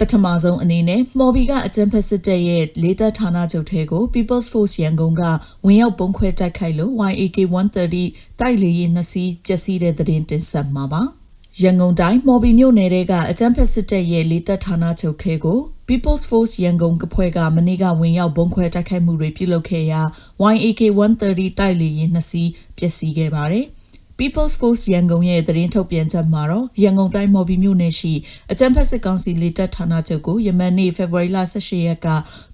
ပထမဆုံးအနေနဲ့မော်ဘီကအကြံဖက်စစ်တပ်ရဲ့လေတပ်ဌာနချုပ်ထဲကို People's Force ရန်ကုန်ကဝင်ရောက်ပုံခွဲတိုက်ခိုက်လို့ YAK 130တိုက်လေယာဉ်နှစ်စီးပျက်စီးတဲ့သတင်းတင်ဆက်မှာပါရန်ကုန်တိုင်းမော်ဘီမြို့နယ်ကအကြံဖက်စစ်တပ်ရဲ့လေတပ်ဌာနချုပ်ခဲကို People's Force ရန်ကုန်ကဖွဲ့ကမနေ့ကဝင်ရောက်ဘုံခွဲတိုက်ခိုက်မှုတွေပြုလုပ်ခဲ့ရာ YAK 130တိုက်လေယာဉ်နှစ်စီးပျက်စီးခဲ့ပါတယ်။ People's Force ရန်ကုန်ရဲ့သတင်းထုတ်ပြန်ချက်မှာတော့ရန်ကုန်တိုင်းမော်ဘီမြို့နယ်ရှိအကြံဖက်စစ်ကောင်စီလေတပ်ဌာနချုပ်ကိုယမန်နေ့ဖေဖော်ဝါရီလ18ရက်က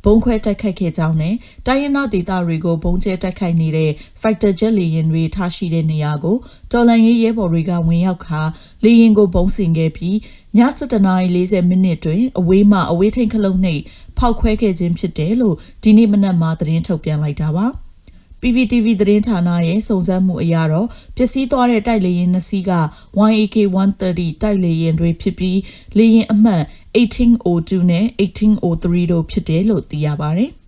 ဘုံခွဲတိုက်ခိုက်ခဲ့ကြောင်းနဲ့တိုင်းရင်းသားဒေသတွေကိုဘုံကျဲတိုက်ခိုက်နေတဲ့ Fighter Jet လေယာဉ်တွေထားရှိတဲ့နေရာကိုတော်လန်ရေးရဲဘော်တွေကဝင်ရောက်ခါလေယာဉ်ကိုဘုံဆင်ခဲ့ပြီးည7:40မိနစ်တွင်အဝေးမှအဝေးထိန်ခလုံးနှိပ်ဖောက်ခွဲခဲ့ခြင်းဖြစ်တယ်လို့ဒီနေ့မနက်မှာသတင်းထုတ်ပြန်လိုက်တာပါ။ PVTV သတင်းဌာနရဲ့စုံစမ်းမှုအရတော့ပျက်စီးသွားတဲ့တိုက်လေယာဉ်နှစ်စီးက YAK 130တိုက်လေယာဉ်တွေဖြစ်ပြီးလေယာဉ်အမှတ်1802နဲ့1803တို့ဖြစ်တယ်လို့သိရပါတယ်။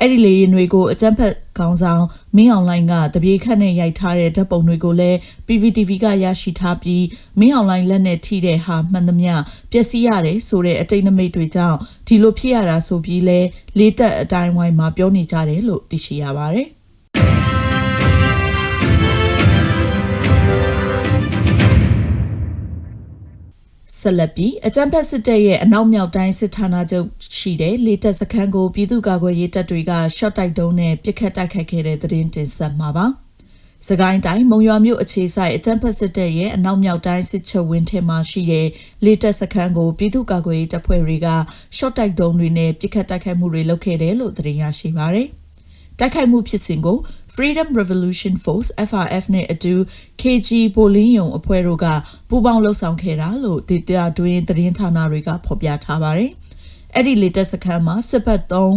အဲ့ဒီလေယာဉ်တွေကိုအကြမ်းဖက်ခေါင်းဆောင်မင်းအောင်လိုင်းကတပြေခတ်နဲ့ရိုက်ထားတဲ့ဓာတ်ပုံတွေကိုလည်း PVTV ကရရှိထားပြီးမင်းအောင်လိုင်းလက်နဲ့ထိတဲ့ဟာမှန်သမျှပျက်စီးရတယ်ဆိုတဲ့အတိတ်နမိတ်တွေကြောင့်ဒီလိုဖြစ်ရတာဆိုပြီးလဲလေးတက်အတိုင်းဝိုင်းမှာပြောနေကြတယ်လို့သိရှိရပါတယ်။ ဆက်လက်ပြီးအကြံဖက်စစ်တပ်ရဲ့အနောက်မြောက်တိုင်းစစ်ဌာနချုပ်ရှိတဲ့လေတပ်စခန်းကိုပြည်သူ့ကာကွယ်ရေးတပ်တွေကရှော့တိုက်တုံးနဲ့ပစ်ခတ်တိုက်ခိုက်ခဲ့တဲ့သတင်းတင်ဆက်မှာပါ။စကိုင်းတိုင်းမုံရွာမြို့အခြေဆိုင်အကြံဖက်စစ်တပ်ရဲ့အနောက်မြောက်တိုင်းစစ်ချုပ်ဝင်းထဲမှာရှိတဲ့လေတပ်စခန်းကိုပြည်သူ့ကာကွယ်ရေးတပ်ဖွဲ့တွေကရှော့တိုက်တုံးတွေနဲ့ပစ်ခတ်တိုက်ခိုက်မှုတွေလုပ်ခဲ့တယ်လို့သတင်းရရှိပါရယ်။ တိုက်ခိုက်မှုဖြစ်စဉ်ကို Freedom Revolution Force FRF နဲ့အတူ KG ဘိုလင်းယုံအဖွဲ့တို့ကပူးပေါင်းလှုပ်ဆောင်ခဲ့တာလို့ဒေသတွင်းသတင်းဌာနတွေကဖော်ပြထားပါတယ်။အဲ့ဒီလေတက်စခန်းမှာစစ်ဘက်3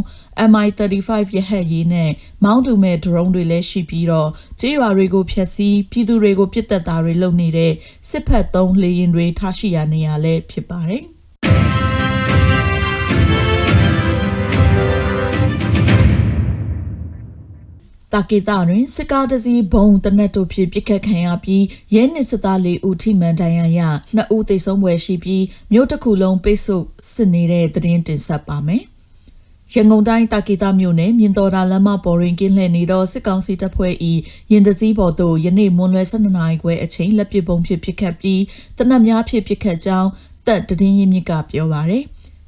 MI35 ရဟတ်ရေးနဲ့မောင်းတူမဲ့ဒရုန်းတွေလည်းရှိပြီးတော့ကျေးရွာတွေကိုဖျက်ဆီးပြည်သူတွေကိုပစ်တက်တာတွေလုပ်နေတဲ့စစ်ဘက်3လေရင်တွေထားရှိရာနေရာလည်းဖြစ်ပါတယ်။ တာကေတာတွင်စစ်ကားတစည်းဘုံတနက်တို့ဖြင့်ပစ်ခတ်ခံရပြီးရဲနစ်စစ်သားလေးဦးထိမှန်ဒဏ်ရာရနှစ်ဦးသေဆုံးပွဲရှိပြီးမြို့တစ်ခုလုံးပိတ်ဆို့စစ်နေတဲ့သတင်းတင်ဆက်ပါမယ်။ရန်ကုန်တိုင်းတာကေတာမြို့နယ်မြင်းတော်တာလမ်းမပေါ်ရင်ကင်းလှည့်နေတော့စစ်ကောင်စီတပ်ဖွဲ့၏ရင်တစည်းပေါ်သို့ယနေ့မွန်းလွဲ12နာရီခွဲအချိန်လက်ပစ်ပုံဖြင့်ပစ်ခတ်ပြီးတနက်များဖြင့်ပစ်ခတ်ကြောင်းတပ်တည်င်းရင်မြစ်ကပြောပါရယ်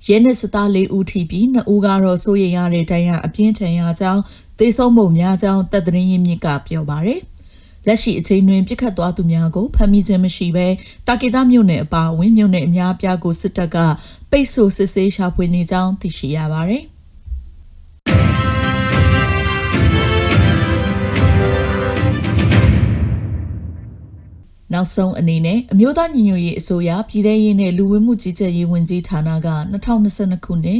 ရဲနဲ့စစ်သား၄ဦးထိပြီး2ဦးကတော့စိုးရိမ်ရတဲ့ဒဏ်ရာအပြင်းထန်ရာကြောင်းသေဆုံးမှုများကြောင်းတပ်သတင်းရင်းမြစ်ကပြောပါရယ်လက်ရှိအချိန်တွင်ပြစ်ခတ်သွားသူများကိုဖမ်းမိခြင်းမရှိဘဲတာကေတာမြို့နယ်အပါအဝင်မြို့နယ်အများအပြားကိုစစ်တပ်ကပိတ်ဆို့စစ်ဆေးရှာဖွေနေကြောင်းသိရှိရပါရယ် နောက်ဆုံးအနေနဲ့အမျိုးသားညီညွတ်ရေးအစိုးရပြည်ထရေးနဲ့လူဝင်မှုကြီးကြပ်ရေးဝန်ကြီးဌာနက2022ခုနှစ်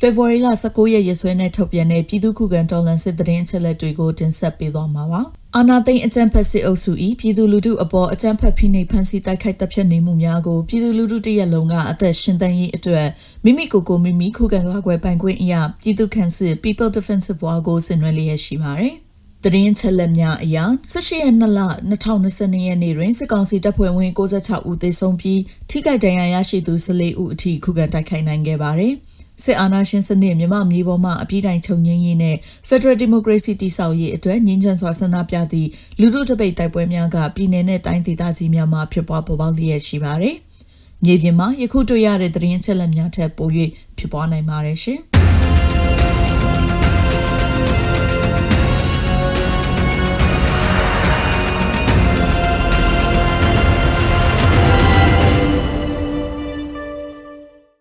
ဖေဖော်ဝါရီလ19ရက်ရက်စွဲနဲ့ထုတ်ပြန်တဲ့ပြည်သူ့ခုခံတော်လှန်စစ်တရင်အချက်လက်တွေကိုတင်ဆက်ပေးသွားမှာပါ။အာနာသိန်းအကြံဖက်စစ်အုပ်စု၏ပြည်သူလူထုအပေါ်အကြံဖက်ဖိနှိပ်ဖန်ဆီးတိုက်ခိုက်တပ်ဖြတ်နေမှုများကိုပြည်သူလူထုတရက်လုံးကအသက်ရှင်သန်ရေးအတွက်မိမိကိုယ်ကိုမိမိခုခံကာကွယ်ပိုင်ခွင့်အရာပြည်သူ့ခန့်စစ် People Defensive War ကိုဆင်နွှဲလျက်ရှိပါတယ်။ တရင်ချက်လက်များအရာ18ရက်2လ2022ရက်နေ့တွင်စစ်ကောင်စီတပ်ဖွဲ့ဝင်96ဦးသေဆုံးပြီးထိခိုက်ဒဏ်ရာရရှိသူ14ဦးအထိခုခံတိုက်ခိုက်နိုင်ခဲ့ပါတယ်။စစ်အာဏာရှင်စနစ်မြန်မာမြေပေါ်မှာအပြည့်တိုင်ချုပ်ငင်းရေးနဲ့ Federal Democracy တည်ဆောက်ရေးအတွက်ငြင်းချမ်းစွာဆန္ဒပြသည့်လူထုတပိတ်တိုက်ပွဲများကပြည်내နဲ့တိုင်းဒေသကြီးများမှာဖြစ်ပွားပေါ်ပေါက်လျက်ရှိပါတယ်။မြေပြင်မှာယခုတွေ့ရတဲ့သတင်းချက်လက်များထက်ပို၍ဖြစ်ပွားနိုင်ပါတယ်ရှင်။